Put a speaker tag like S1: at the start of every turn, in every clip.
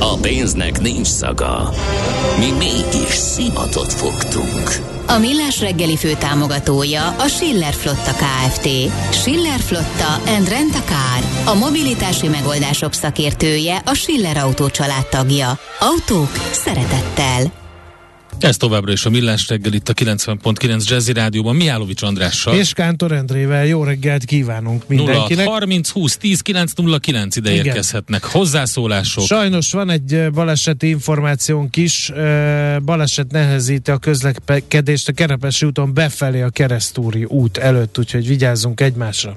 S1: A pénznek nincs szaga. Mi mégis szimatot fogtunk.
S2: A Millás reggeli fő támogatója a Schiller Flotta KFT. Schiller Flotta and Rent a Car. A mobilitási megoldások szakértője a Schiller Autó családtagja. Autók szeretettel.
S3: Ez továbbra is a Millás reggel itt a 90.9 Jazzy Rádióban Mihálovics Andrással.
S4: És Kántor Endrével jó reggelt kívánunk mindenkinek.
S3: 0 30 20 10 9 0 9 ide Igen. érkezhetnek. Hozzászólások.
S4: Sajnos van egy baleseti információnk is. Baleset nehezíti a közlekedést a Kerepesi úton befelé a Keresztúri út előtt, úgyhogy vigyázzunk egymásra.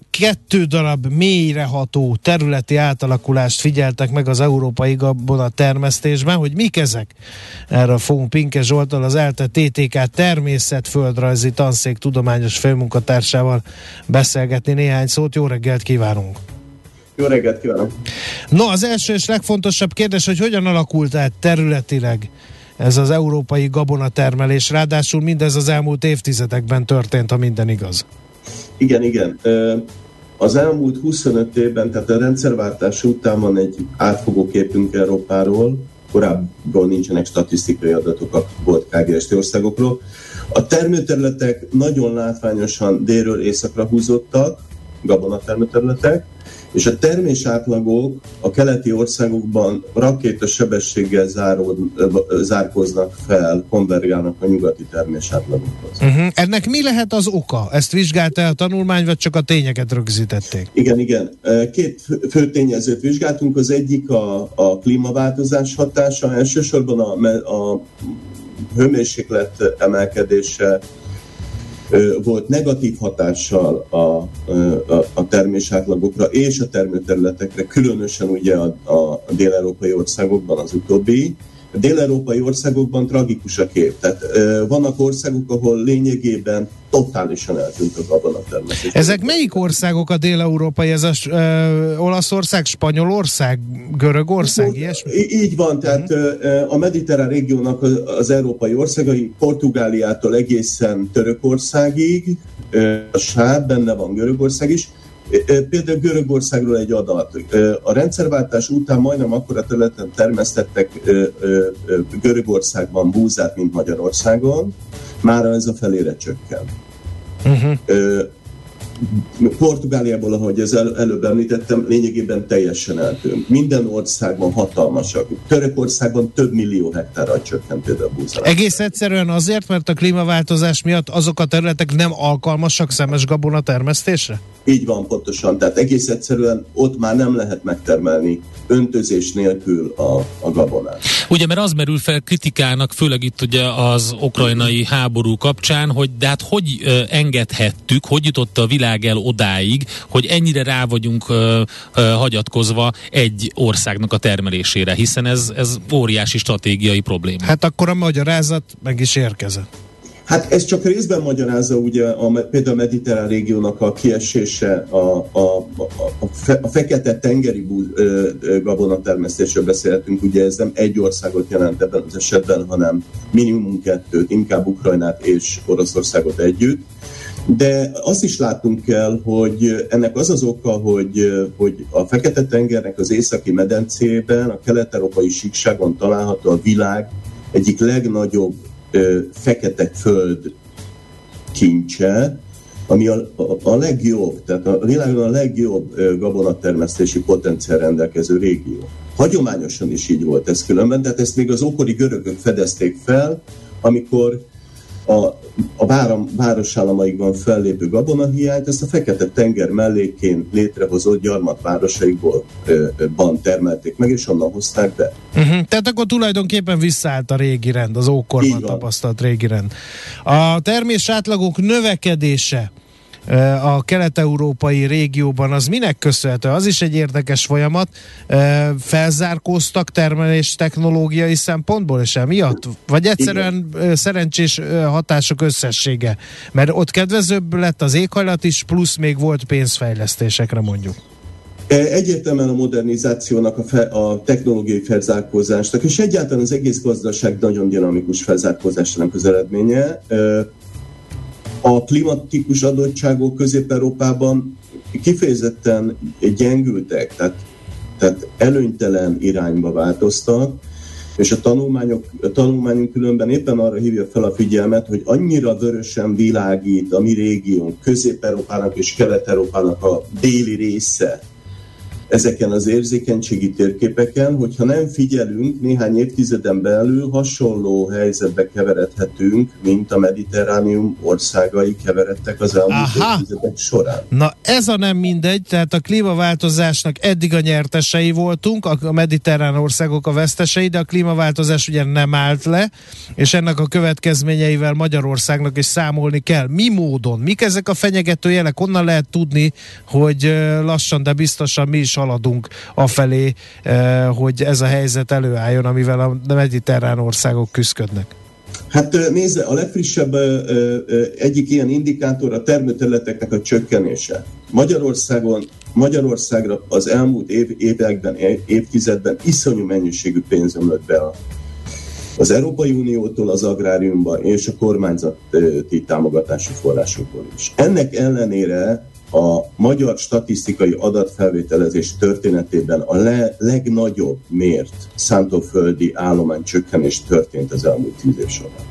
S4: kettő darab mélyreható területi átalakulást figyeltek meg az európai gabona termesztésben, hogy mik ezek? Erről fogunk Pinke Zsoltal, az ELTE TTK természetföldrajzi tanszék tudományos főmunkatársával beszélgetni néhány szót. Jó reggelt kívánunk!
S5: Jó reggelt kívánok!
S4: No, az első és legfontosabb kérdés, hogy hogyan alakult át területileg ez az európai gabonatermelés. Ráadásul mindez az elmúlt évtizedekben történt, ha minden igaz.
S5: Igen, igen. Az elmúlt 25 évben, tehát a rendszerváltás után van egy átfogó képünk Európáról, korábban nincsenek statisztikai adatok a volt KGST országokról. A termőterületek nagyon látványosan délről északra húzottak, gabonatermőterületek, és a termés átlagok a keleti országokban rakéta sebességgel zárod, zárkoznak fel, konvergálnak a nyugati termés átlagokhoz.
S4: Uh-huh. Ennek mi lehet az oka? Ezt vizsgálta a tanulmány, vagy csak a tényeket rögzítették?
S5: Igen, igen. Két fő tényezőt vizsgáltunk. Az egyik a, a klímaváltozás hatása, elsősorban a, a hőmérséklet emelkedése, volt negatív hatással a, a, a termésátlagokra és a termőterületekre, különösen ugye a, a dél-európai országokban az utóbbi. A dél-európai országokban tragikus a kép. Tehát vannak országok, ahol lényegében totálisan eltűnt a gabonatermesztés.
S4: Ezek melyik országok a dél-európai? Ez a ö, Olaszország, Spanyolország, Görögország, ilyesmi?
S5: Így van, tehát uh-huh. a mediterrán régiónak az, az európai országai Portugáliától egészen Törökországig, a sáv, benne van Görögország is, Például Görögországról egy adat. A rendszerváltás után majdnem akkora területen termesztettek Görögországban búzát, mint Magyarországon, már ez a felére csökken. Uh-huh. Portugáliából, ahogy ez el, előbb említettem, lényegében teljesen eltűnt. Minden országban hatalmasak. Törökországban több millió hektárra csökkent például a búzás.
S4: Egész egyszerűen azért, mert a klímaváltozás miatt azok a területek nem alkalmasak szemes gabona termesztésre?
S5: Így van, pontosan. Tehát egész egyszerűen ott már nem lehet megtermelni öntözés nélkül a, a gabonát.
S3: Ugye, mert az merül fel kritikának, főleg itt ugye az ukrajnai háború kapcsán, hogy de hát hogy engedhettük, hogy jutott a világ el odáig, hogy ennyire rá vagyunk ö, ö, hagyatkozva egy országnak a termelésére, hiszen ez, ez óriási stratégiai probléma.
S4: Hát akkor a magyarázat meg is érkezett.
S5: Hát ez csak részben magyarázza ugye a, például a mediterrán régiónak a kiesése, a, a, a, a, fe, a fekete tengeri gabonatermesztésről beszélhetünk, ugye ez nem egy országot jelent ebben az esetben, hanem minimum kettőt, inkább Ukrajnát és Oroszországot együtt. De azt is látnunk kell, hogy ennek az az oka, hogy, hogy a Fekete-tengernek az északi medencében, a kelet-európai síkságon található a világ egyik legnagyobb ö, fekete föld kincse, ami a, a, a legjobb, tehát a világon a legjobb gabonatermesztési potenciál rendelkező régió. Hagyományosan is így volt ez különben, tehát ezt még az ókori görögök fedezték fel, amikor a, a váram, városállamaikban fellépő gabonahiányt, ezt a Fekete-tenger mellékén létrehozott gyarmatvárosaikból ban termelték meg, és onnan hozták be.
S4: Uh-huh. Tehát akkor tulajdonképpen visszaállt a régi rend, az ókorban tapasztalt régi rend. A termés átlagok növekedése a kelet-európai régióban, az minek köszönhető? Az is egy érdekes folyamat. Felzárkóztak termelés technológiai szempontból, és emiatt? Vagy egyszerűen Igen. szerencsés hatások összessége? Mert ott kedvezőbb lett az éghajlat is, plusz még volt pénzfejlesztésekre mondjuk.
S5: Egyértelműen a modernizációnak, a, fe, a technológiai felzárkózásnak, és egyáltalán az egész gazdaság nagyon dinamikus felzárkózásnak az eredménye. A klimatikus adottságok Közép-Európában kifejezetten gyengültek, tehát, tehát előnytelen irányba változtak, és a, tanulmányok, a tanulmányunk különben éppen arra hívja fel a figyelmet, hogy annyira vörösen világít a mi régiónk, Közép-Európának és Kelet-Európának a déli része, ezeken az érzékenységi térképeken, hogyha nem figyelünk, néhány évtizeden belül hasonló helyzetbe keveredhetünk, mint a mediterránium országai keveredtek az elmúlt Aha. évtizedek során.
S4: Na ez a nem mindegy, tehát a klímaváltozásnak eddig a nyertesei voltunk, a mediterrán országok a vesztesei, de a klímaváltozás ugye nem állt le, és ennek a következményeivel Magyarországnak is számolni kell. Mi módon? Mik ezek a fenyegető jelek? Onnan lehet tudni, hogy lassan, de biztosan mi is haladunk afelé, eh, hogy ez a helyzet előálljon, amivel a mediterrán országok küzdködnek?
S5: Hát nézze, a legfrissebb egyik ilyen indikátor a termőterületeknek a csökkenése. Magyarországon, Magyarországra az elmúlt év, években, évtizedben iszonyú mennyiségű pénz ömlött be a, az Európai Uniótól az agráriumba és a kormányzati támogatási forrásokból is. Ennek ellenére a magyar statisztikai adatfelvételezés történetében a le, legnagyobb mért szántóföldi állomány csökkenés történt az elmúlt tíz év során.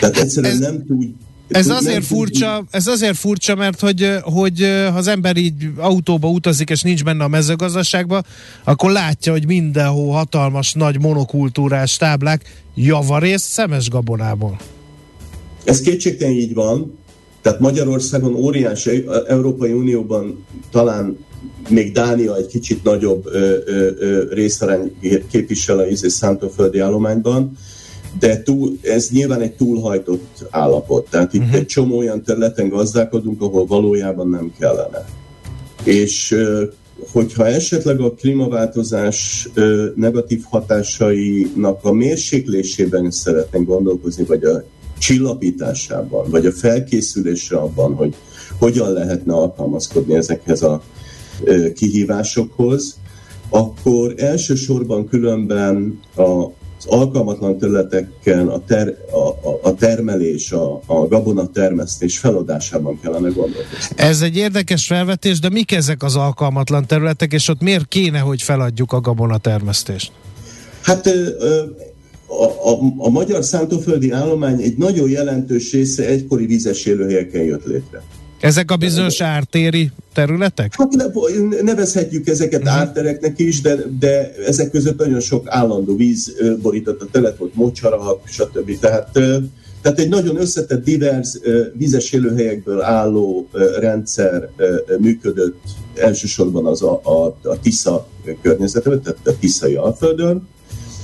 S5: Tehát egyszerűen ez, nem tud,
S4: ez azért, furcsa, ez azért furcsa, mert hogy, hogy ha az ember így autóba utazik, és nincs benne a mezőgazdaságban, akkor látja, hogy mindenhol hatalmas, nagy monokultúrás táblák, javarészt szemes gabonából.
S5: Ez kétségtelen így van, tehát Magyarországon óriási, Európai Unióban talán még Dánia egy kicsit nagyobb ö, ö, ö, részarány képvisel a izé szántóföldi állományban, de túl, ez nyilván egy túlhajtott állapot. Tehát itt uh-huh. egy csomó olyan területen gazdálkodunk, ahol valójában nem kellene. És hogyha esetleg a klímaváltozás negatív hatásainak a mérséklésében szeretnénk gondolkozni, vagy a csillapításában, vagy a felkészülésre abban, hogy hogyan lehetne alkalmazkodni ezekhez a kihívásokhoz, akkor elsősorban különben a az alkalmatlan területeken a, ter, a, a, a termelés, a, a gabonatermesztés feladásában kellene gondolkozni.
S4: Ez egy érdekes felvetés, de mik ezek az alkalmatlan területek, és ott miért kéne, hogy feladjuk a gabonatermesztést?
S5: Hát a, a, a magyar szántóföldi állomány egy nagyon jelentős része egykori vízes élőhelyeken jött létre.
S4: Ezek a bizonyos ártéri területek?
S5: Hát nevezhetjük ezeket uh-huh. ártereknek is, de, de ezek között nagyon sok állandó víz borított a terület, volt mocsarak, stb. Tehát, tehát egy nagyon összetett, divers vízes élőhelyekből álló rendszer működött elsősorban az a, a, a Tisza környezetben, tehát a Tiszai Alföldön,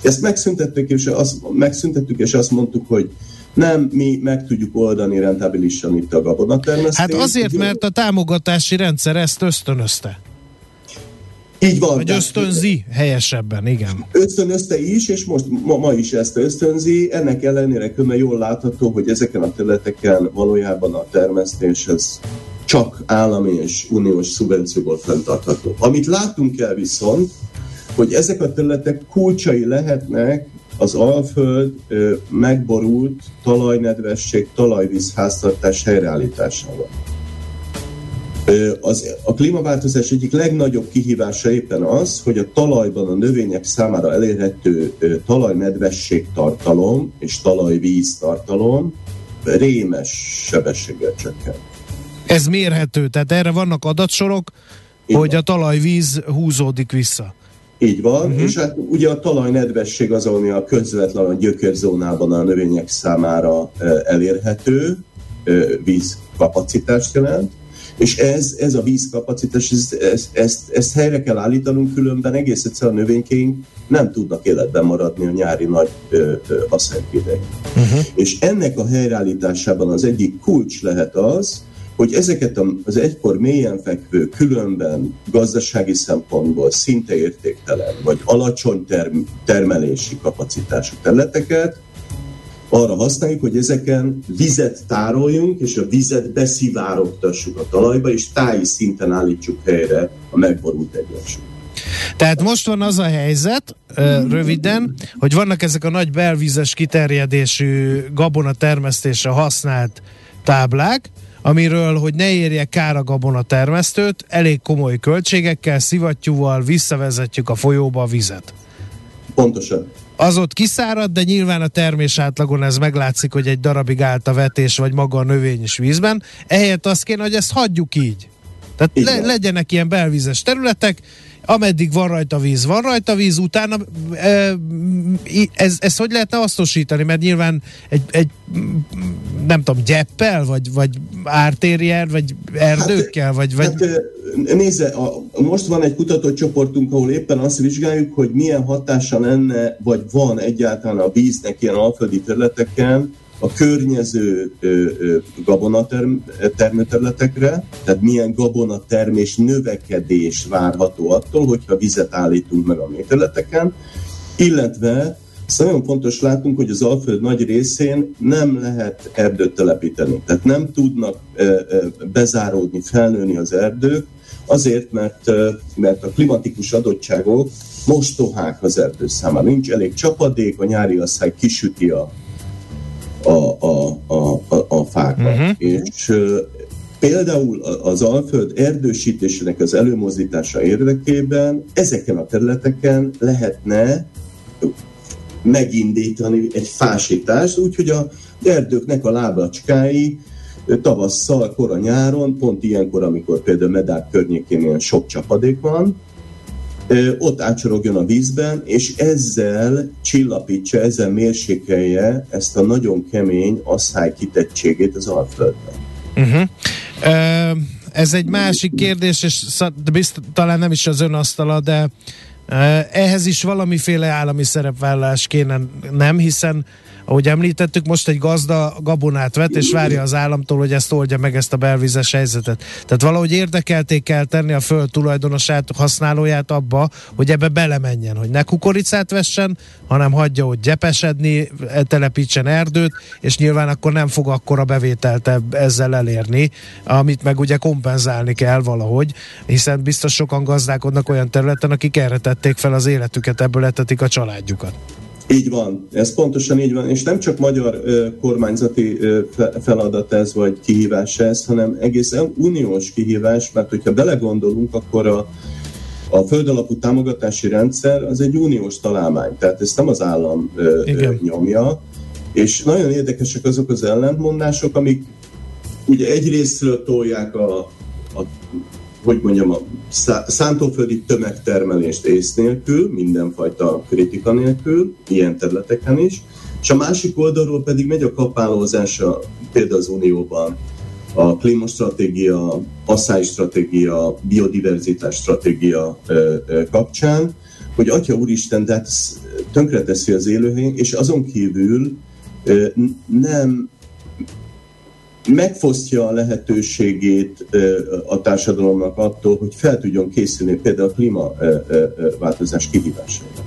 S5: ezt megszüntettük, és azt, megszüntettük, és azt mondtuk, hogy nem, mi meg tudjuk oldani rentabilisan itt a gabonatermesztést.
S4: Hát azért, mert a támogatási rendszer ezt ösztönözte.
S5: Így van.
S4: Vagy ösztönzi helyesebben, igen.
S5: Ösztönözte is, és most ma, ma is ezt ösztönzi. Ennek ellenére különben jól látható, hogy ezeken a területeken valójában a termesztés ez csak állami és uniós szubvencióból fenntartható. Amit látunk el viszont, hogy ezek a területek kulcsai lehetnek az Alföld ö, megborult talajnedvesség, talajvíz háztartás helyreállításával. Ö, az, a klímaváltozás egyik legnagyobb kihívása éppen az, hogy a talajban a növények számára elérhető ö, talajnedvesség tartalom és talajvíz tartalom rémes sebességgel csökken.
S4: Ez mérhető, tehát erre vannak adatsorok, Igen. hogy a talajvíz húzódik vissza.
S5: Így van, uh-huh. és hát ugye a talaj nedvesség az, ami a közvetlen a gyökérzónában a növények számára elérhető vízkapacitást jelent, és ez, ez a vízkapacitás, ezt, ezt, ezt, ezt helyre kell állítanunk, különben egész egyszer a növénykéink nem tudnak életben maradni a nyári nagy haszonhideg. Uh-huh. És ennek a helyreállításában az egyik kulcs lehet az, hogy ezeket az egykor mélyen fekvő, különben gazdasági szempontból szinte értéktelen, vagy alacsony term- termelési kapacitású területeket arra használjuk, hogy ezeken vizet tároljunk, és a vizet beszivárogtassuk a talajba, és táji szinten állítsuk helyre a megborult egyensúlyt.
S4: Tehát most van az a helyzet, röviden, hogy vannak ezek a nagy belvízes kiterjedésű gabona termesztésre használt táblák, amiről, hogy ne érje kár a gabona termesztőt, elég komoly költségekkel, szivattyúval visszavezetjük a folyóba a vizet.
S5: Pontosan.
S4: Az ott kiszárad, de nyilván a termés átlagon ez meglátszik, hogy egy darabig állt a vetés, vagy maga a növény is vízben. Ehelyett azt kéne, hogy ezt hagyjuk így. Tehát le, legyenek ilyen belvízes területek, ameddig van rajta víz, van rajta víz, utána ez, ez hogy lehetne hasznosítani? Mert nyilván egy, egy nem tudom, gyeppel, vagy, vagy ártérjel, vagy erdőkkel, hát, vagy... vagy... Hát,
S5: nézze, a, most van egy kutatócsoportunk, ahol éppen azt vizsgáljuk, hogy milyen hatása lenne, vagy van egyáltalán a víznek ilyen alföldi területeken, a környező gabonatermőterületekre, tehát milyen gabonatermés növekedés várható attól, hogyha vizet állítunk meg a méterületeken, illetve ezt nagyon fontos látunk, hogy az Alföld nagy részén nem lehet erdőt telepíteni. Tehát nem tudnak bezáródni, felnőni az erdők, azért, mert, mert a klimatikus adottságok mostohák az erdő számára. Nincs elég csapadék, a nyári asszály kisüti a, a, a, a, a, a fákat. Uh-huh. És uh, például az Alföld erdősítésének az előmozdítása érdekében ezeken a területeken lehetne megindítani egy fásítást, úgyhogy a erdőknek a lábacskái tavasszal, kora nyáron, pont ilyenkor, amikor például Medák környékén ilyen sok csapadék van, ott átsorogjon a vízben, és ezzel csillapítsa, ezzel mérsékelje ezt a nagyon kemény asszály kitettségét az Alföldben. Uh-huh.
S4: ez egy másik kérdés, és bizt, talán nem is az ön asztala, de ehhez is valamiféle állami szerepvállalás kéne, nem? Hiszen ahogy említettük, most egy gazda gabonát vet, és várja az államtól, hogy ezt oldja meg ezt a belvizes helyzetet. Tehát valahogy érdekelték kell tenni a föld tulajdonosát, használóját abba, hogy ebbe belemenjen, hogy ne kukoricát vessen, hanem hagyja, hogy gyepesedni, telepítsen erdőt, és nyilván akkor nem fog akkora bevételt ezzel elérni, amit meg ugye kompenzálni kell valahogy, hiszen biztos sokan gazdálkodnak olyan területen, akik erre tették fel az életüket, ebből etetik a családjukat.
S5: Így van, ez pontosan így van, és nem csak magyar ö, kormányzati ö, feladat ez, vagy kihívás ez, hanem egész uniós kihívás, mert hogyha belegondolunk, akkor a, a földalapú támogatási rendszer az egy uniós találmány, tehát ezt nem az állam ö, ö, nyomja, és nagyon érdekesek azok az ellentmondások, amik ugye egyrésztről tolják a, a hogy mondjam, a szántóföldi tömegtermelést ész nélkül, mindenfajta kritika nélkül, ilyen területeken is, és a másik oldalról pedig megy a kapálózása például az Unióban, a klímastratégia, stratégia, biodiverzitás stratégia kapcsán, hogy Atya Úristen, tehát tönkreteszi az élőhény, és azon kívül nem megfosztja a lehetőségét a társadalomnak attól, hogy fel tudjon készülni például a klímaváltozás kihívásaira.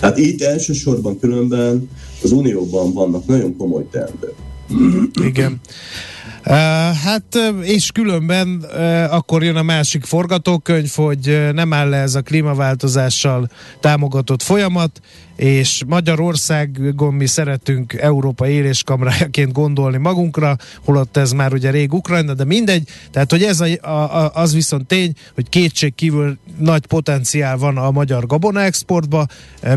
S5: Hát itt elsősorban különben az Unióban vannak nagyon komoly teendők.
S4: Igen. Uh, hát, és különben uh, akkor jön a másik forgatókönyv, hogy nem áll le ez a klímaváltozással támogatott folyamat, és Magyarországon mi szeretünk Európa éléskamrájaként gondolni magunkra, holott ez már ugye rég Ukrajna, de mindegy, tehát hogy ez a, a, az viszont tény, hogy kétség kívül nagy potenciál van a magyar gabona exportba,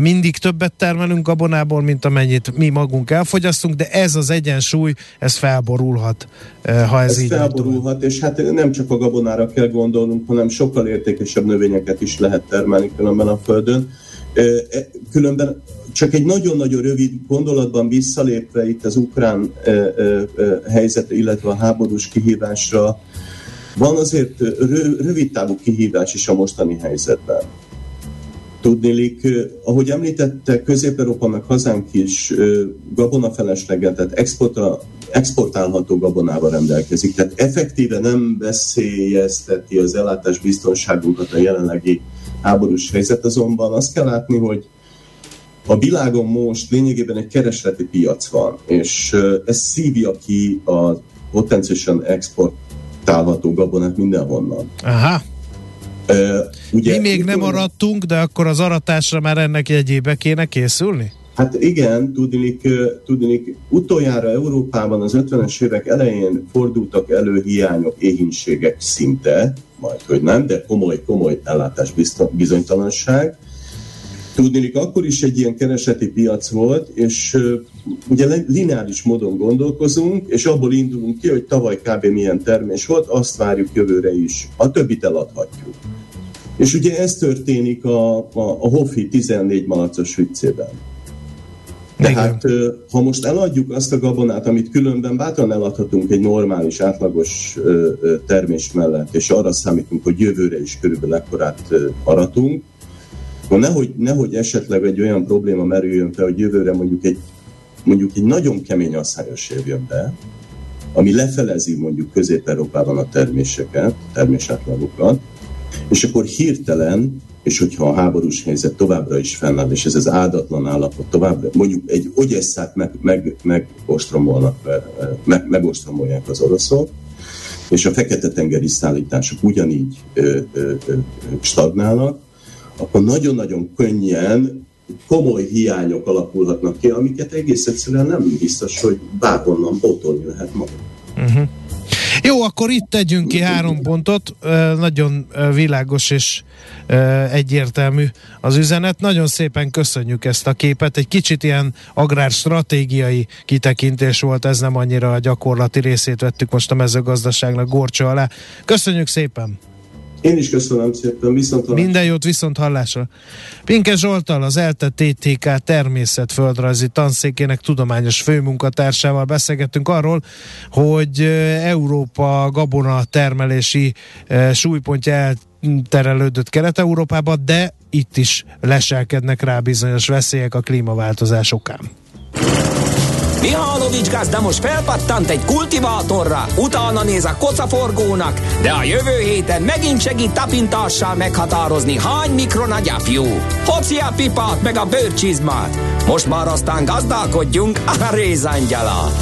S4: mindig többet termelünk gabonából, mint amennyit mi magunk elfogyasztunk, de ez az egyensúly, ez felborulhat, ha ez, ez így
S5: felborulhat, és hát nem csak a gabonára kell gondolnunk, hanem sokkal értékesebb növényeket is lehet termelni különben a Földön. E, különben csak egy nagyon-nagyon rövid gondolatban visszalépve itt az ukrán helyzetre, illetve a háborús kihívásra, van azért rövid távú kihívás is a mostani helyzetben. Tudnélik, ahogy említette, Közép-Európa meg hazánk is gabonafelesleget, tehát exportra, exportálható gabonával rendelkezik. Tehát effektíve nem veszélyezteti az ellátás biztonságunkat a jelenlegi háborús helyzet, azonban azt kell látni, hogy a világon most lényegében egy keresleti piac van, és ez szívja ki a potenciálisan exportálható gabonát mindenhonnan.
S4: Aha. Ugye, Mi még nem arattunk, de akkor az aratásra már ennek jegyébe kéne készülni?
S5: Hát igen, tudnik, tudnik, utoljára Európában az 50-es évek elején fordultak elő hiányok, éhínségek szinte, majd hogy nem, de komoly, komoly ellátás bizonytalanság. Tudnélik, akkor is egy ilyen kereseti piac volt, és ugye lineáris módon gondolkozunk, és abból indulunk ki, hogy tavaly kb. milyen termés volt, azt várjuk jövőre is. A többit eladhatjuk. És ugye ez történik a, a, a Hoffi 14 malacos viccében. Tehát ha most eladjuk azt a gabonát, amit különben bátran eladhatunk egy normális, átlagos termés mellett, és arra számítunk, hogy jövőre is körülbelül ekkorát aratunk, akkor nehogy, nehogy esetleg egy olyan probléma merüljön fel, hogy jövőre mondjuk egy, mondjuk egy nagyon kemény asszályos év jön be, ami lefelezi mondjuk Közép-Európában a terméseket, termésátlagokat, és akkor hirtelen és hogyha a háborús helyzet továbbra is fennáll, és ez az áldatlan állapot továbbra, mondjuk egy ogyesszát meg, meg, megostromolnak, meg, megostromolják az oroszok, és a fekete-tengeri szállítások ugyanígy ö, ö, ö, stagnálnak, akkor nagyon-nagyon könnyen komoly hiányok alakulhatnak ki, amiket egész egyszerűen nem biztos, hogy bárhonnan pótolni lehet maguk.
S4: Jó, akkor itt tegyünk ki három pontot. Nagyon világos és egyértelmű az üzenet. Nagyon szépen köszönjük ezt a képet. Egy kicsit ilyen agrárstratégiai kitekintés volt, ez nem annyira a gyakorlati részét vettük most a mezőgazdaságnak gorcsa alá. Köszönjük szépen!
S5: Én is köszönöm szépen, viszont
S4: hallásra. Minden jót, viszont hallásra. Pinke Zsoltal, az ELTE TTK természetföldrajzi tanszékének tudományos főmunkatársával beszélgettünk arról, hogy Európa gabona termelési súlypontja elterelődött Kelet-Európába, de itt is leselkednek rá bizonyos veszélyek a klímaváltozás okán.
S1: Mihálovics gazda most felpattant egy kultivátorra, utána néz a kocaforgónak, de a jövő héten megint segít tapintással meghatározni, hány mikron a. Hoci a pipát meg a bőrcsizmát. Most már aztán gazdálkodjunk a rézangyala.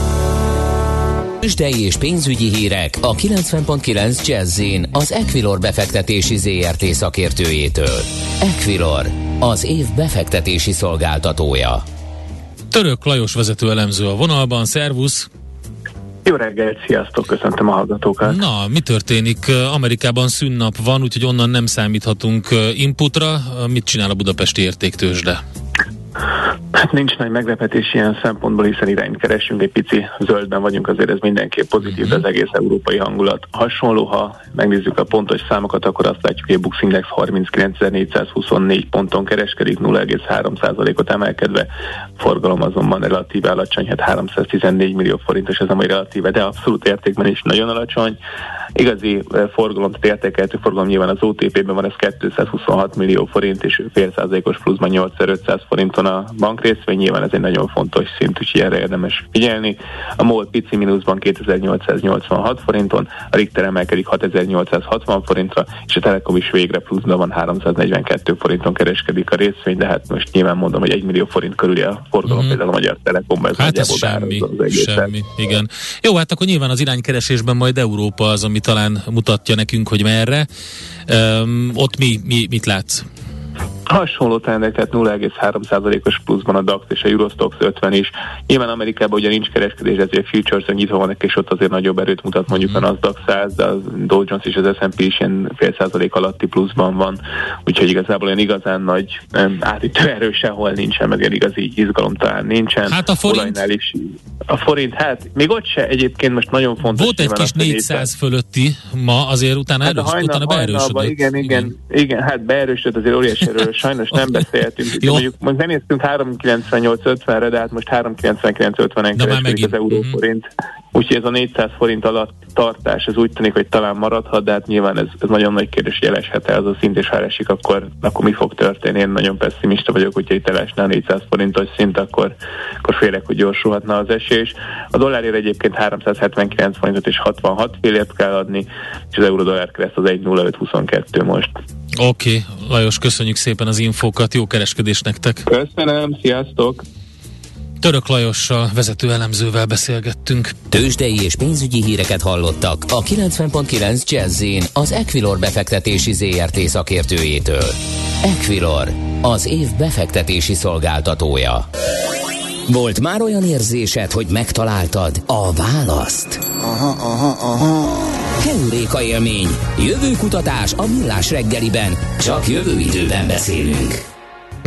S2: Tőzsdei és pénzügyi hírek a 90.9 jazz az Equilor befektetési ZRT szakértőjétől. Equilor, az év befektetési szolgáltatója.
S3: Török Lajos vezető elemző a vonalban, szervusz!
S6: Jó reggelt, sziasztok, köszöntöm a hallgatókat.
S3: Na, mi történik? Amerikában szünnap van, úgyhogy onnan nem számíthatunk inputra. Mit csinál a budapesti értéktősde?
S6: Hát nincs nagy meglepetés ilyen szempontból, hiszen irányt keresünk, egy pici zöldben vagyunk, azért ez mindenképp pozitív, de az egész európai hangulat hasonló. Ha megnézzük a pontos számokat, akkor azt látjuk, hogy a Bux Index 39.424 ponton kereskedik, 0,3%-ot emelkedve, forgalom azonban relatíve alacsony, hát 314 millió forintos, ez amely relatíve, de abszolút értékben is nagyon alacsony. Igazi eh, forgalom, tehát értékeltő forgalom nyilván az OTP-ben van, ez 226 millió forint, és fél százalékos pluszban 8500 forinton a bankrészvény, nyilván ez egy nagyon fontos szint, úgyhogy erre érdemes figyelni. A MOL pici mínuszban 2886 forinton, a Richter emelkedik 6860 forintra, és a Telekom is végre pluszban van 342 forinton kereskedik a részvény, de hát most nyilván mondom, hogy 1 millió forint körül a forgalom mm. például a Magyar Telekomban.
S3: Ez hát ez semmi, az semmi, igen. Jó, hát akkor nyilván az iránykeresésben majd Európa az, ami talán mutatja nekünk, hogy merre. Um, ott mi, mi, mit látsz?
S6: Hasonló trendek, tehát 0,3%-os pluszban a DAX és a Eurostox 50 is. Nyilván Amerikában ugye nincs kereskedés, ezért futures nyitva vannak, és ott azért nagyobb erőt mutat mondjuk a Nasdaq 100, de a Dow Jones és az S&P is ilyen fél százalék alatti pluszban van. Úgyhogy igazából olyan igazán nagy átütő erő sehol nincsen, meg egy igazi izgalom talán nincsen.
S3: Hát a forint?
S6: Is, a forint, hát még ott se egyébként most nagyon fontos.
S3: Volt egy kis 400 fölötti ma, azért utána, hát erős, hajnal, utána beerősödött.
S6: Igen, igen, igen, igen, hát beerősödött azért óriási erőről, sajnos nem beszéltünk. Jó. Mondjuk, mondjuk nem néztünk 398-50-re, de hát most 399-50-en kereskedik az euróforint. Uh-huh. Úgyhogy ez a 400 forint alatt tartás, ez úgy tűnik, hogy talán maradhat, de hát nyilván ez, ez nagyon nagy kérdés, hogy eleshet ez a szint, és ha elesik, akkor, akkor mi fog történni? Én nagyon pessimista vagyok, hogyha itt elesne a 400 forintos szint, akkor, akkor félek, hogy gyorsulhatna az esés. A dollárért egyébként 379 forintot és 66 félért kell adni, és az euró-dollár kereszt az 1.0522 most.
S3: Oké, okay. Lajos, köszönjük szépen az infókat, jó kereskedés nektek!
S6: Köszönöm, sziasztok!
S3: Török Lajossal, vezető elemzővel beszélgettünk.
S1: Tőzsdei és pénzügyi híreket hallottak a 90.9 jazz az Equilor befektetési ZRT szakértőjétől. Equilor, az év befektetési szolgáltatója. Volt már olyan érzésed, hogy megtaláltad a választ? Aha, aha, aha. Heuréka élmény, jövőkutatás a millás reggeliben, csak jövő időben beszélünk.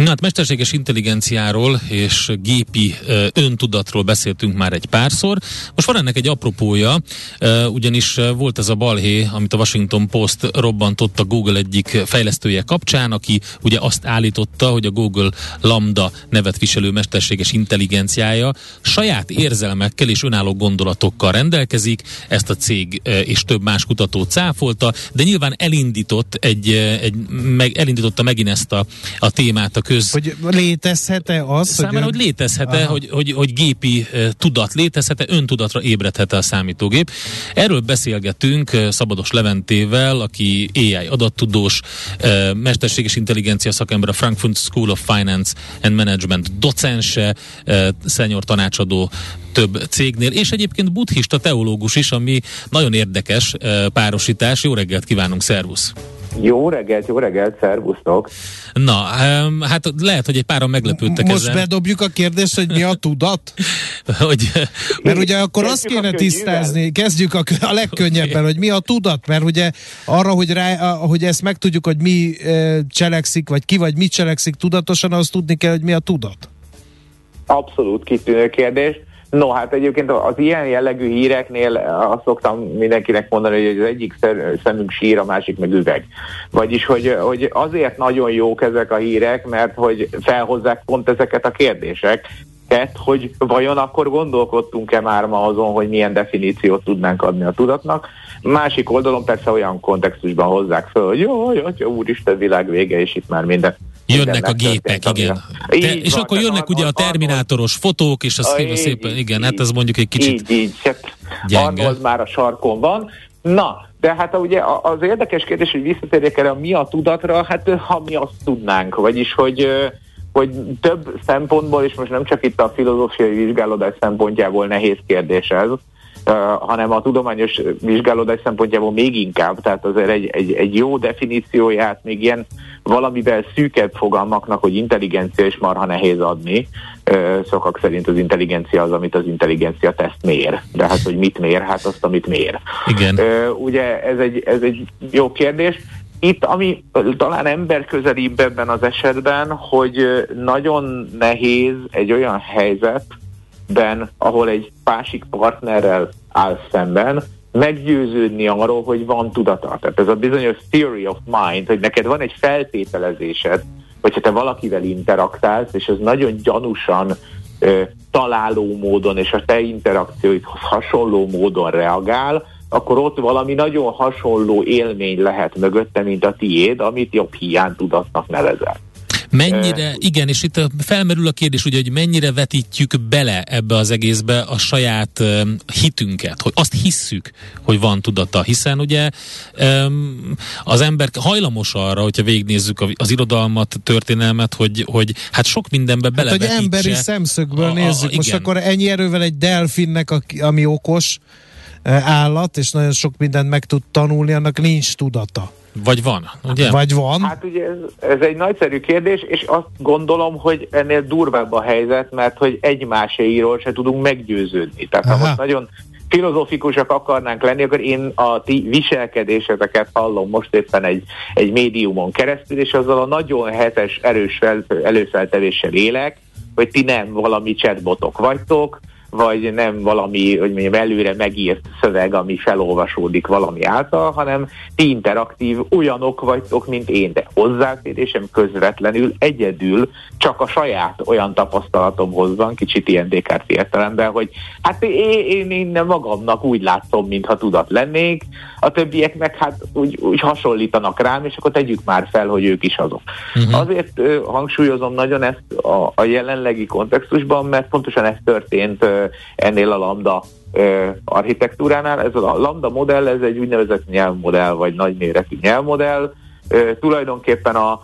S3: Na hát mesterséges intelligenciáról és gépi ö, öntudatról beszéltünk már egy párszor. Most van ennek egy apropója, ö, ugyanis volt ez a balhé, amit a Washington Post robbantott a Google egyik fejlesztője kapcsán, aki ugye azt állította, hogy a Google Lambda nevet viselő mesterséges intelligenciája saját érzelmekkel és önálló gondolatokkal rendelkezik. Ezt a cég ö, és több más kutató cáfolta, de nyilván elindított egy, egy meg, elindította megint ezt a, a témát a köz...
S4: Hogy létezhet-e az?
S3: Számára, hogy, hogy létezhet-e, hogy, hogy, hogy gépi tudat létezhet-e, öntudatra ébredhet-e a számítógép. Erről beszélgetünk Szabados Leventével, aki AI adattudós, mesterséges intelligencia szakember, a Frankfurt School of Finance and Management docense, szenyor tanácsadó több cégnél, és egyébként buddhista teológus is, ami nagyon érdekes párosítás. Jó reggelt kívánunk, szervusz!
S7: Jó reggelt, jó reggelt, szervusztok!
S3: Na, hát lehet, hogy egy páran meglepődtek
S4: Most ezzel. bedobjuk a kérdést, hogy mi a tudat? hogy, mert ugye akkor azt kéne tisztázni, kezdjük a, a legkönnyebben, hogy mi a tudat, mert ugye arra, hogy, rá, hogy ezt megtudjuk, hogy mi cselekszik, vagy ki vagy mit cselekszik tudatosan, azt tudni kell, hogy mi a tudat.
S7: Abszolút kitűnő kérdés. No, hát egyébként az ilyen jellegű híreknél azt szoktam mindenkinek mondani, hogy az egyik szemünk sír, a másik meg üveg. Vagyis, hogy, hogy azért nagyon jók ezek a hírek, mert hogy felhozzák pont ezeket a kérdések, hogy vajon akkor gondolkodtunk-e már ma azon, hogy milyen definíciót tudnánk adni a tudatnak. Másik oldalon persze olyan kontextusban hozzák föl, hogy jó, jó, jó úristen, világ vége, és itt már minden
S3: Jönnek a gépek, igen. Te, és van, akkor jönnek ugye a terminátoros fotók, és az így, szépen, így, igen, így, hát ez mondjuk egy kicsit
S7: Így, így, hát Arnold már a sarkon van. Na, de hát ugye az érdekes kérdés, hogy visszatérjek erre, mi a tudatra, hát ha mi azt tudnánk, vagyis hogy hogy több szempontból, és most nem csak itt a filozófiai vizsgálódás szempontjából nehéz kérdés ez, hanem a tudományos vizsgálódás szempontjából még inkább, tehát azért egy, egy, egy jó definícióját még ilyen valamivel szűkebb fogalmaknak, hogy intelligencia is marha nehéz adni. Szokak szerint az intelligencia az, amit az intelligencia teszt mér. De hát, hogy mit mér? Hát azt, amit mér.
S3: Igen.
S7: Ugye ez egy, ez egy jó kérdés. Itt, ami talán emberközelibb ebben az esetben, hogy nagyon nehéz egy olyan helyzet, ben, ahol egy másik partnerrel áll szemben, meggyőződni arról, hogy van tudata. Tehát ez a bizonyos theory of mind, hogy neked van egy feltételezésed, hogyha te valakivel interaktálsz, és ez nagyon gyanúsan ö, találó módon, és a te interakcióidhoz hasonló módon reagál, akkor ott valami nagyon hasonló élmény lehet mögötte, mint a tiéd, amit jobb hiány tudatnak nevezel.
S3: Mennyire, igen, és itt felmerül a kérdés, ugye, hogy mennyire vetítjük bele ebbe az egészbe a saját um, hitünket, hogy azt hisszük, hogy van tudata, hiszen ugye um, az ember hajlamos arra, hogyha végignézzük az irodalmat, történelmet, hogy, hogy hát sok mindenbe bele hát,
S4: hogy emberi szemszögből a, nézzük. A, Most igen. akkor ennyi erővel egy delfinnek, ami okos állat, és nagyon sok mindent meg tud tanulni, annak nincs tudata.
S3: Vagy van, ugye?
S4: Vagy van.
S7: Hát ugye ez, ez egy nagyszerű kérdés, és azt gondolom, hogy ennél durvább a helyzet, mert hogy egymáséiról se tudunk meggyőződni. Tehát ha
S4: Aha.
S7: most nagyon filozofikusak akarnánk lenni, akkor én a ti viselkedéseteket hallom most éppen egy, egy médiumon keresztül, és azzal a nagyon hetes, erős fel, előfeltevéssel élek, hogy ti nem valami chatbotok vagytok, vagy nem valami, hogy mondjam, előre megírt szöveg, ami felolvasódik valami által, hanem ti interaktív olyanok vagytok, mint én, de hozzáférésem közvetlenül egyedül csak a saját olyan tapasztalatomhoz van, kicsit ilyen Descartes értelemben, hogy hát én, én, én magamnak úgy látom, mintha tudat lennék, a többiek meg hát úgy, úgy hasonlítanak rám, és akkor tegyük már fel, hogy ők is azok. Uh-huh. Azért ö, hangsúlyozom nagyon ezt a, a jelenlegi kontextusban, mert pontosan ez történt ö, ennél a lambda architektúránál. Ez a lambda modell, ez egy úgynevezett nyelvmodell, vagy nagyméretű nyelvmodell. Tulajdonképpen a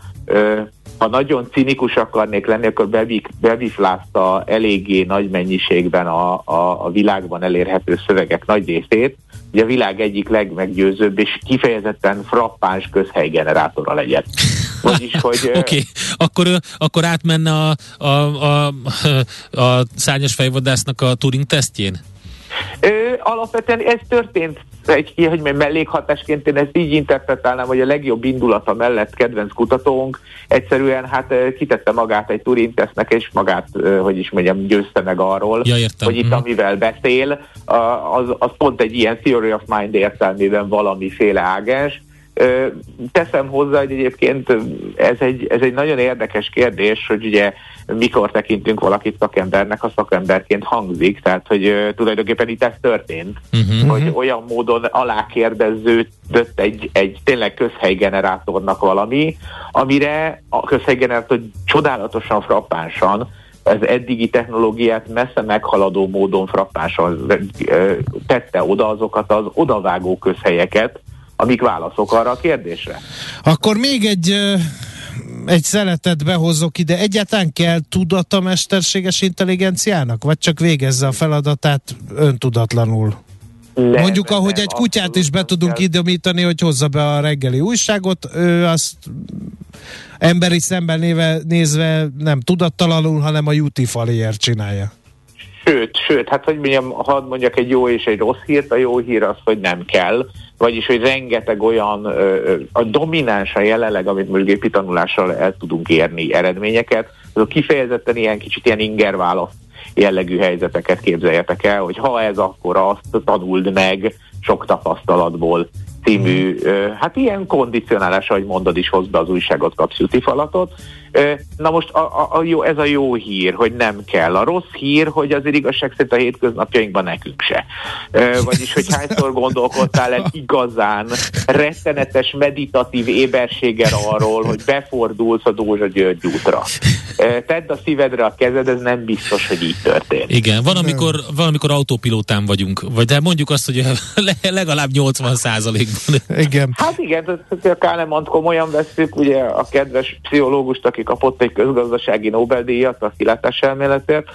S7: ha nagyon cinikus akarnék lenni, akkor bevik, beviflázta eléggé nagy mennyiségben a, a, a világban elérhető szövegek nagy részét. Ugye a világ egyik legmeggyőzőbb és kifejezetten frappáns közhelygenerátora legyen. Vagyis, hogy...
S3: Oké, okay. akkor, akkor átmenne a, a, a, a szárnyas fejvadásznak a Turing tesztjén?
S7: Ö, alapvetően ez történt egy, hogy mondjam, mellékhatásként én ezt így interpretálnám, hogy a legjobb indulata mellett kedvenc kutatónk egyszerűen hát kitette magát egy Turing tesznek, és magát, hogy is mondjam, győzte meg arról,
S3: Ja, értem.
S7: hogy itt
S3: Mhm.
S7: amivel beszél, az, az pont egy ilyen theory of mind értelmében valamiféle ágens. Teszem hozzá, hogy egyébként ez egy, ez egy nagyon érdekes kérdés, hogy ugye mikor tekintünk valakit szakembernek, a szakemberként hangzik, tehát hogy tulajdonképpen itt ez történt,
S3: Uh-huh.
S7: hogy olyan módon alákérdeződött egy, egy tényleg közhelygenerátornak valami, amire a közhelygenerátor csodálatosan frappánsan az eddigi technológiát messze meghaladó módon frappánsan tette oda azokat az odavágó közhelyeket, amik válaszok arra a kérdésre.
S4: Akkor még egy egy szeletet behozok ide. Egyáltalán kell tudata mesterséges intelligenciának? Vagy csak végezze a feladatát öntudatlanul?
S7: Nem,
S4: Mondjuk, ahogy
S7: nem,
S4: egy kutyát is be tudunk
S7: kell.
S4: idomítani, hogy hozza be a reggeli újságot, ő azt emberi szemben néve, nézve nem tudattalanul, hanem a jutifaliért csinálja.
S7: Sőt, sőt, hát hogy mondjam, hadd mondjak egy jó és egy rossz hírt, a jó hír az, hogy nem kell, vagyis, hogy rengeteg olyan, a dominánsa jelenleg, amit mondjuk gépi tanulással el tudunk érni eredményeket, azok kifejezetten ilyen kicsit ilyen inger válasz jellegű helyzeteket képzeljetek el, hogy ha ez akkor azt tanuld meg sok tapasztalatból című, ö, hát ilyen kondicionálás, ahogy mondod is, hoz be az újságot, kapsz jutifalatot. Na most a, a, a jó, ez a jó hír, hogy nem kell. A rossz hír, hogy azért igazság szerint a hétköznapjainkban nekünk se. Vagyis, hogy hányszor gondolkodtál egy igazán rettenetes meditatív éberséggel arról, hogy befordulsz a Dózsa György útra. Tedd a szívedre a kezed, ez nem biztos, hogy így történt.
S3: Igen, van amikor, van, amikor autópilótán vagyunk, vagy de mondjuk azt, hogy le- legalább 80 százalékban.
S4: Igen.
S7: Hát igen, a Kahnemant komolyan veszük, ugye a kedves pszichológust, aki kapott egy közgazdasági Nobel-díjat a kilátás elméletért,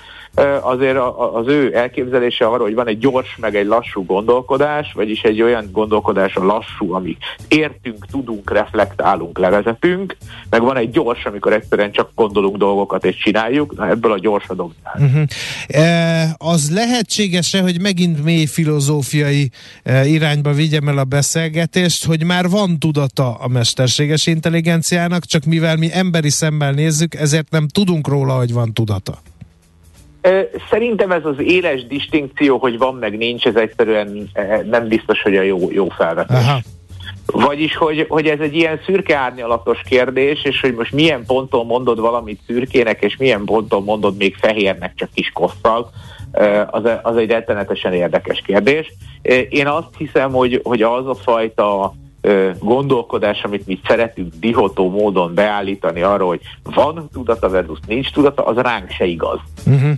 S7: azért az ő elképzelése arról, hogy van egy gyors meg egy lassú gondolkodás, vagyis egy olyan gondolkodás a lassú, ami értünk, tudunk, reflektálunk, levezetünk, meg van egy gyors, amikor egyszerűen csak gondolunk dolgokat és csináljuk, na ebből a gyors a dominás.
S4: Uh-huh. E, az lehetséges-e, hogy megint mély filozófiai e, irányba vigyem el a beszélgetést, hogy már van tudata a mesterséges intelligenciának, csak mivel mi emberi szemmel nézzük, ezért nem tudunk róla, hogy van tudata.
S7: Szerintem ez az éles distinkció, hogy van meg nincs, ez egyszerűen nem biztos, hogy a jó, jó felvetés.
S4: Aha.
S7: Vagyis, hogy, hogy ez egy ilyen szürke árnyalatos kérdés, és hogy most milyen ponton mondod valamit szürkének, és milyen ponton mondod még fehérnek, csak kis kosszal, az, az egy rettenetesen érdekes kérdés. Én azt hiszem, hogy, hogy az a fajta gondolkodás, amit mi szeretünk dihotó módon beállítani arról, hogy van tudata versus nincs tudata, az ránk se igaz.
S4: Uh-huh.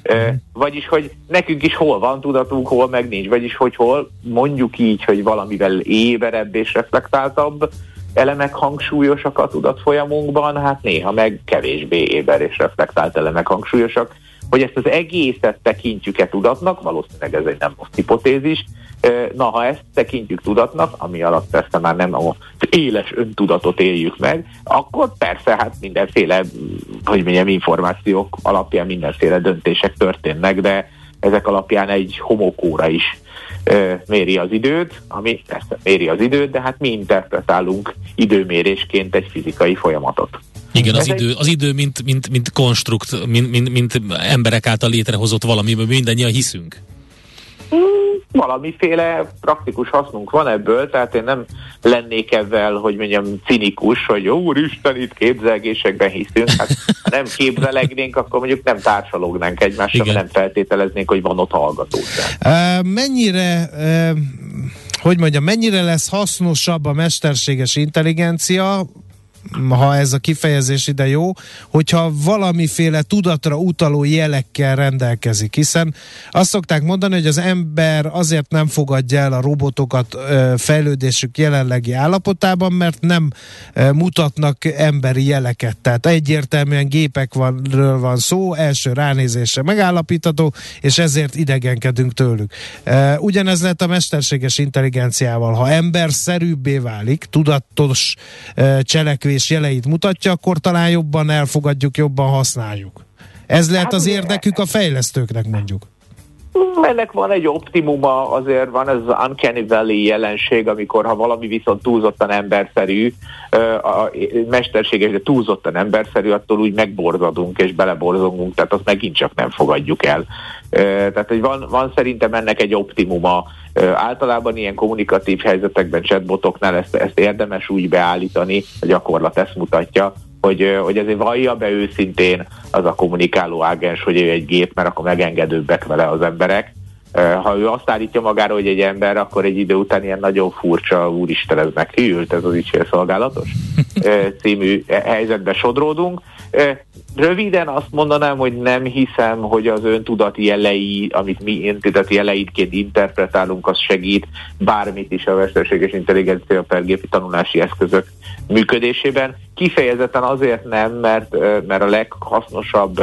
S7: Vagyis, hogy nekünk is hol van tudatunk, hol meg nincs. Vagyis, hogy hol mondjuk így, hogy valamivel éberebb és reflektáltabb elemek hangsúlyosak a tudatfolyamunkban, hát néha meg kevésbé éber és reflektált elemek hangsúlyosak. Hogy ezt az egészet tekintjük-e tudatnak, valószínűleg ez egy nem most hipotézis, Na, ha ezt tekintjük tudatnak, ami alatt persze már nem az éles öntudatot éljük meg, akkor persze hát mindenféle, hogy mondjam, információk alapján mindenféle döntések történnek, de ezek alapján egy homokóra is méri az időt, ami persze méri az időt, de hát mi interpretálunk időmérésként egy fizikai folyamatot.
S3: Igen, az idő, az idő mint, mint, mint konstrukt, mint, mint, mint emberek által létrehozott valamiben mindannyian hiszünk.
S7: Hmm, valamiféle praktikus hasznunk van ebből, tehát én nem lennék ezzel, hogy mondjam, cinikus, hogy úristen, itt képzelgésekben hiszünk. Hát, ha nem képzelegnénk, akkor mondjuk nem társalógnánk egymással, nem feltételeznénk, hogy van ott hallgatóság.
S4: Uh, mennyire uh, hogy mondjam, mennyire lesz hasznosabb a mesterséges intelligencia, ha ez a kifejezés ide jó, hogyha valamiféle tudatra utaló jelekkel rendelkezik, hiszen azt szokták mondani, hogy az ember azért nem fogadja el a robotokat fejlődésük jelenlegi állapotában, mert nem mutatnak emberi jeleket. Tehát egyértelműen gépekről van szó, első ránézésre megállapítható, és ezért idegenkedünk tőlük. Ugyanez lett a mesterséges intelligenciával. Ha emberszerűbbé válik, tudatos cselekvés és jeleit mutatja, akkor talán jobban elfogadjuk, jobban használjuk. Ez lehet hát az érdekük a fejlesztőknek mondjuk.
S7: Ennek van egy optimuma, azért van ez az uncanny valley jelenség, amikor ha valami viszont túlzottan emberszerű, a mesterséges, de túlzottan emberszerű, attól úgy megborzadunk és beleborzongunk, tehát azt megint csak nem fogadjuk el. Tehát hogy van, van szerintem ennek egy optimuma. Általában ilyen kommunikatív helyzetekben, chatbotoknál ezt, ezt érdemes úgy beállítani, a gyakorlat ezt mutatja, hogy, hogy ezért vallja be őszintén az a kommunikáló ágens, hogy ő egy gép, mert akkor megengedőbbek vele az emberek. Ha ő azt állítja magára, hogy egy ember, akkor egy idő után ilyen nagyon furcsa, úristen, ez meghűlt, ez az ügyfélszolgálatos című helyzetbe sodródunk. Röviden azt mondanám, hogy nem hiszem, hogy az öntudati jelei, amit mi öntudati jeleidként interpretálunk, az segít bármit is a mesterséges intelligencia per gépi tanulási eszközök működésében. Kifejezetten azért nem, mert, mert a leghasznosabb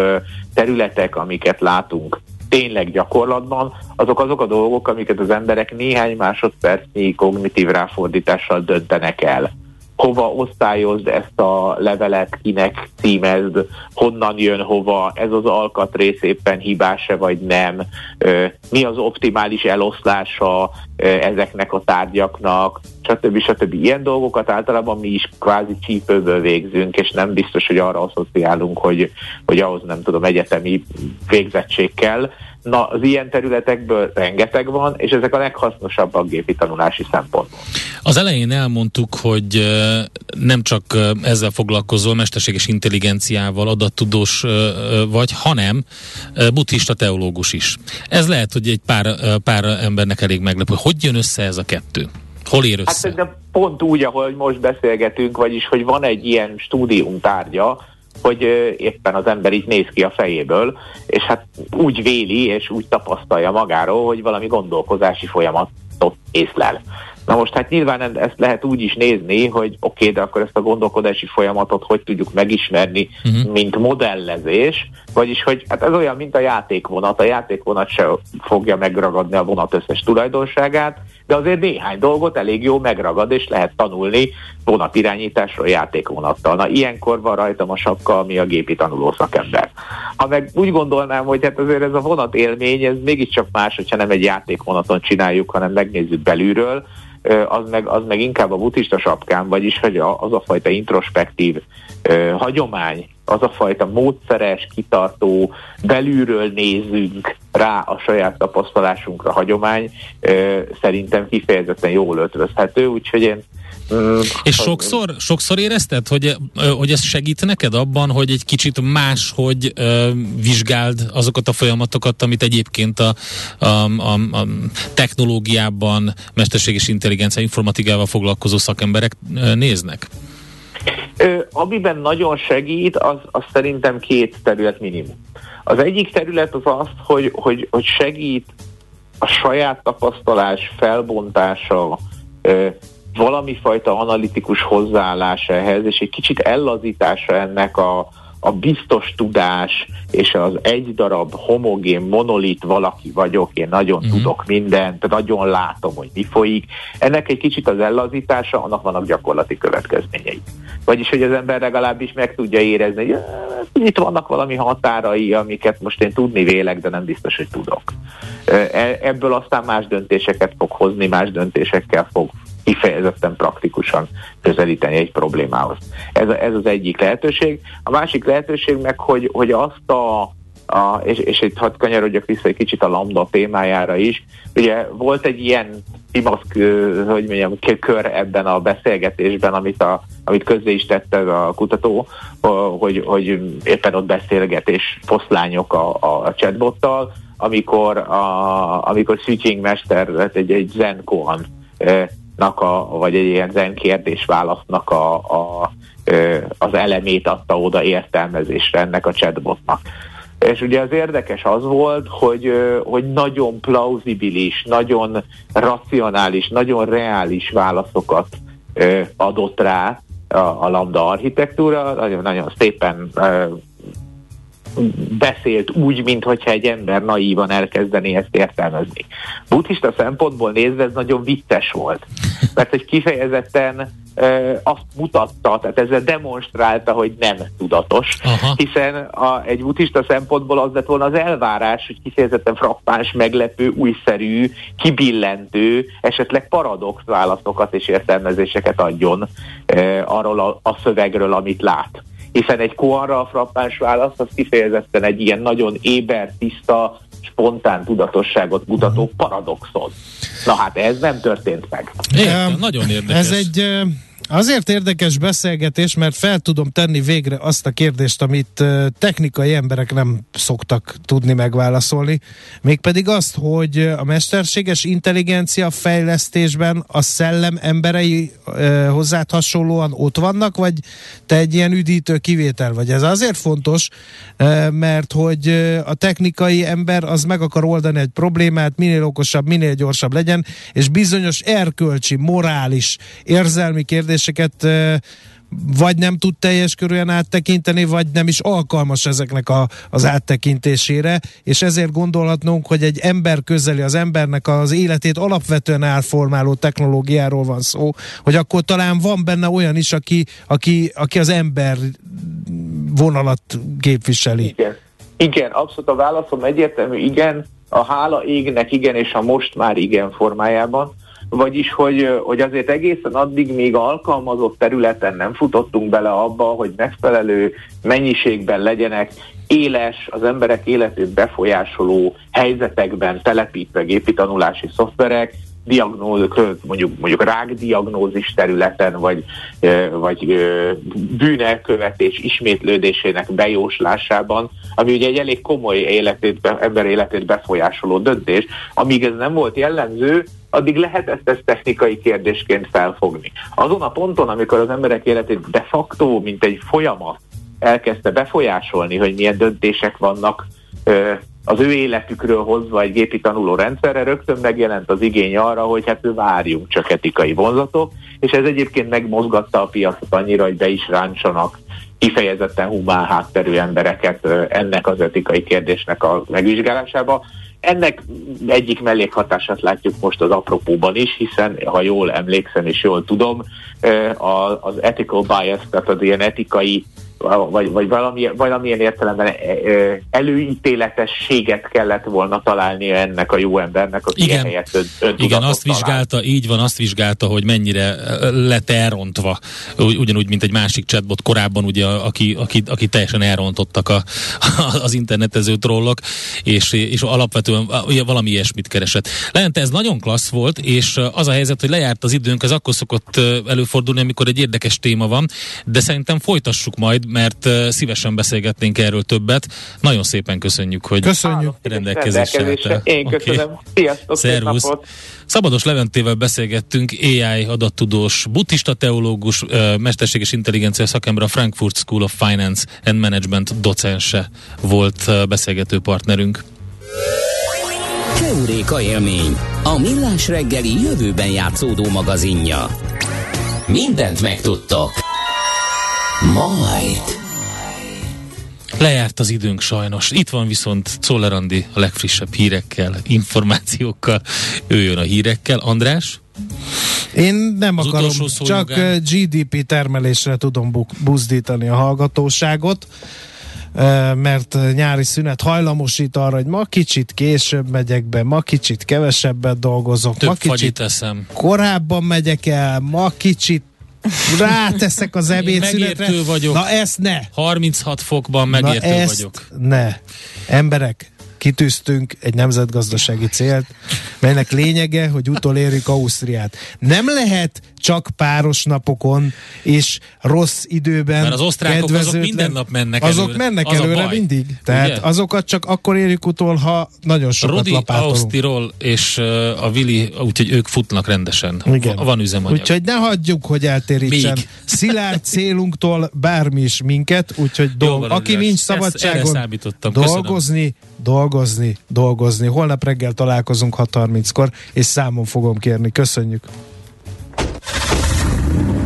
S7: területek, amiket látunk tényleg gyakorlatban, azok azok a dolgok, amiket az emberek néhány másodpercnyi kognitív ráfordítással döntenek el hova osztályozd ezt a levelet, kinek címezd, honnan jön hova, ez az alkatrész éppen hibás-e vagy nem, mi az optimális eloszlása ezeknek a tárgyaknak, stb. stb. Ilyen dolgokat általában mi is kvázi csípőből végzünk, és nem biztos, hogy arra asszociálunk, hogy, hogy ahhoz nem tudom, egyetemi végzettség kell, Na, az ilyen területekből rengeteg van, és ezek a leghasznosabbak gépi tanulási szempontból.
S3: Az elején elmondtuk, hogy nem csak ezzel foglalkozol, mesterséges intelligenciával, adattudós vagy, hanem buddhista teológus is. Ez lehet, hogy egy pár, pár embernek elég meglepő. Hogy jön össze ez a kettő? Hol ér össze?
S7: Hát pont úgy, ahogy most beszélgetünk, vagyis, hogy van egy ilyen stúdium tárgya, hogy éppen az ember így néz ki a fejéből, és hát úgy véli és úgy tapasztalja magáról, hogy valami gondolkozási folyamatot észlel. Na most hát nyilván ezt lehet úgy is nézni, hogy oké, okay, de akkor ezt a gondolkodási folyamatot hogy tudjuk megismerni, uh-huh. mint modellezés, vagyis hogy hát ez olyan, mint a játékvonat. A játékvonat se fogja megragadni a vonat összes tulajdonságát, de azért néhány dolgot elég jó megragad, és lehet tanulni vonatirányításról játékvonattal. Na ilyenkor van rajtam a sapka, ami a gépi tanuló szakember. Ha meg úgy gondolnám, hogy hát azért ez a vonat élmény, ez mégiscsak más, hogyha nem egy játékvonaton csináljuk, hanem megnézzük belülről, az meg, az meg inkább a buddhista sapkám, vagyis hogy az a fajta introspektív hagyomány, az a fajta módszeres, kitartó, belülről nézünk rá a saját tapasztalásunkra hagyomány, szerintem kifejezetten jól ötvözhető, úgyhogy én
S3: és sokszor, sokszor érezted, hogy, hogy ez segít neked abban, hogy egy kicsit máshogy uh, vizsgáld azokat a folyamatokat, amit egyébként a, a, a, a technológiában, mesterséges intelligencia, informatikával foglalkozó szakemberek néznek?
S7: Ö, amiben nagyon segít, az, az szerintem két terület minimum. Az egyik terület az az, hogy, hogy, hogy segít a saját tapasztalás felbontása, valami fajta analitikus hozzáállás ehhez, és egy kicsit ellazítása ennek a, a biztos tudás és az egy darab homogén monolit valaki vagyok, én nagyon uh-huh. tudok mindent, nagyon látom, hogy mi folyik. Ennek egy kicsit az ellazítása, annak vannak gyakorlati következményei. Vagyis, hogy az ember legalábbis meg tudja érezni, hogy itt vannak valami határai, amiket most én tudni vélek, de nem biztos, hogy tudok. E, ebből aztán más döntéseket fog hozni, más döntésekkel fog kifejezetten praktikusan közelíteni egy problémához. Ez, ez az egyik lehetőség. A másik lehetőség meg, hogy, hogy azt a, a és, és itt hadd kanyarodjak vissza egy kicsit a lambda témájára is. Ugye volt egy ilyen imaszk, hogy mondjam, kör ebben a beszélgetésben, amit, a, amit közzé is tette a kutató, hogy, hogy éppen ott beszélget és foszlányok a, a chatbottal, amikor, a, amikor Switching Mester egy, egy Zen Kohan a, vagy egy ilyen zen kérdés-válasznak a, a, az elemét adta oda értelmezésre ennek a chatbotnak. És ugye az érdekes az volt, hogy, hogy nagyon plauzibilis, nagyon racionális, nagyon reális válaszokat adott rá a, a lambda architektúra, nagyon, nagyon szépen beszélt úgy, mintha egy ember naívan elkezdené ezt értelmezni. Buddhista szempontból nézve ez nagyon vicces volt, mert egy kifejezetten e, azt mutatta, tehát ezzel demonstrálta, hogy nem tudatos, Aha. hiszen a, egy buddhista szempontból az lett volna az elvárás, hogy kifejezetten frappáns, meglepő, újszerű, kibillentő, esetleg paradox válaszokat és értelmezéseket adjon e, arról a, a szövegről, amit lát hiszen egy koanra a frappáns válasz az kifejezetten egy ilyen nagyon éber, tiszta, spontán tudatosságot mutató paradoxon. Na hát ez nem történt meg.
S3: Értem, nagyon érdekes.
S4: Ez egy Azért érdekes beszélgetés, mert fel tudom tenni végre azt a kérdést, amit technikai emberek nem szoktak tudni megválaszolni, mégpedig azt, hogy a mesterséges intelligencia fejlesztésben a szellem emberei hozzád hasonlóan ott vannak, vagy te egy ilyen üdítő kivétel vagy? Ez azért fontos, mert hogy a technikai ember az meg akar oldani egy problémát, minél okosabb, minél gyorsabb legyen, és bizonyos erkölcsi, morális, érzelmi kérdés kérdéseket vagy nem tud teljes körülön áttekinteni, vagy nem is alkalmas ezeknek a, az áttekintésére, és ezért gondolhatnunk, hogy egy ember közeli, az embernek az életét alapvetően elformáló technológiáról van szó, hogy akkor talán van benne olyan is, aki, aki, aki az ember vonalat képviseli.
S7: Igen. Igen, abszolút a válaszom egyértelmű, igen, a hála égnek igen, és a most már igen formájában vagyis hogy, hogy azért egészen addig még alkalmazott területen nem futottunk bele abba, hogy megfelelő mennyiségben legyenek éles, az emberek életét befolyásoló helyzetekben telepítve gépi tanulási szoftverek, diagnóz, mondjuk, mondjuk rákdiagnózis területen, vagy, vagy bűnelkövetés ismétlődésének bejóslásában, ami ugye egy elég komoly életét, ember életét befolyásoló döntés. Amíg ez nem volt jellemző, addig lehet ezt, ezt technikai kérdésként felfogni. Azon a ponton, amikor az emberek életét de facto, mint egy folyamat elkezdte befolyásolni, hogy milyen döntések vannak az ő életükről hozva egy gépi tanuló rendszerre, rögtön megjelent az igény arra, hogy hát várjunk csak etikai vonzatok, és ez egyébként megmozgatta a piacot annyira, hogy be is ráncsanak kifejezetten humán hátterű embereket ennek az etikai kérdésnek a megvizsgálásába. Ennek egyik mellékhatását látjuk most az apropóban is, hiszen ha jól emlékszem és jól tudom, az ethical bias, tehát az ilyen etikai vagy, vagy valamilyen, valamilyen értelemben e, e, előítéletességet kellett volna találni ennek a jó embernek, aki
S3: igen, helyett ön, Igen, azt talál. vizsgálta, így van, azt vizsgálta, hogy mennyire e, lett elrontva, ugyanúgy, mint egy másik chatbot korábban, ugye, aki, aki, aki teljesen elrontottak a, az internetező trollok, és, és alapvetően valami ilyesmit keresett. Lente, ez nagyon klassz volt, és az a helyzet, hogy lejárt az időnk, ez akkor szokott előfordulni, amikor egy érdekes téma van, de szerintem folytassuk majd, mert szívesen beszélgetnénk erről többet. Nagyon szépen köszönjük, hogy
S4: köszönjük.
S3: rendelkezésre
S7: Én köszönöm. Okay. Sziasztok,
S3: Szervusz. Szabados Leventével beszélgettünk, AI adattudós, buddhista teológus, uh, mesterséges intelligencia szakember, a Frankfurt School of Finance and Management docense volt beszélgető partnerünk.
S1: Keuréka élmény, a millás reggeli jövőben játszódó magazinja. Mindent megtudtok. Majd.
S3: Lejárt az időnk sajnos. Itt van viszont Czoller Andi a legfrissebb hírekkel, információkkal. Ő jön a hírekkel. András?
S4: Én nem az akarom, csak jogán. GDP termelésre tudom bu- buzdítani a hallgatóságot mert nyári szünet hajlamosít arra, hogy ma kicsit később megyek be, ma kicsit kevesebbet dolgozok,
S3: Több
S4: ma kicsit
S3: eszem.
S4: korábban megyek el, ma kicsit ráteszek az ebédszünetre.
S3: vagyok.
S4: Na ezt ne!
S3: 36 fokban megértő
S4: Na ezt
S3: vagyok.
S4: ne. Emberek, kitűztünk egy nemzetgazdasági célt, melynek lényege, hogy utolérjük Ausztriát. Nem lehet csak páros napokon és rossz időben.
S3: Mert az osztrákok azok minden nap mennek
S4: Azok
S3: előre.
S4: mennek
S3: az
S4: előre mindig. Tehát Ugye? azokat csak akkor érjük utol, ha nagyon sokat
S3: Rodi,
S4: lapátolunk.
S3: Ausztirol és a Vili, úgyhogy ők futnak rendesen.
S4: Igen.
S3: Van üzemanyag.
S4: Úgyhogy ne hagyjuk, hogy eltérítsen.
S3: Még.
S4: Szilárd célunktól bármi is minket, úgyhogy dolg, aki nincs szabadságon, dolgozni, dolgozni, dolgozni. Holnap reggel találkozunk 6.30-kor, és számon fogom kérni. Köszönjük.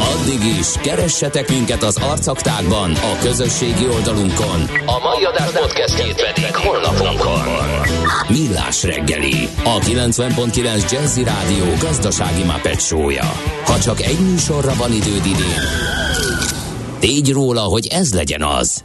S1: Addig is, keressetek minket az arcaktákban, a közösségi oldalunkon. A mai adás podcastjét pedig holnapunkon. Millás reggeli, a 90.9 Jazzy Rádió gazdasági Muppet show-ja. Ha csak egy műsorra van időd idén, tégy róla, hogy ez legyen az.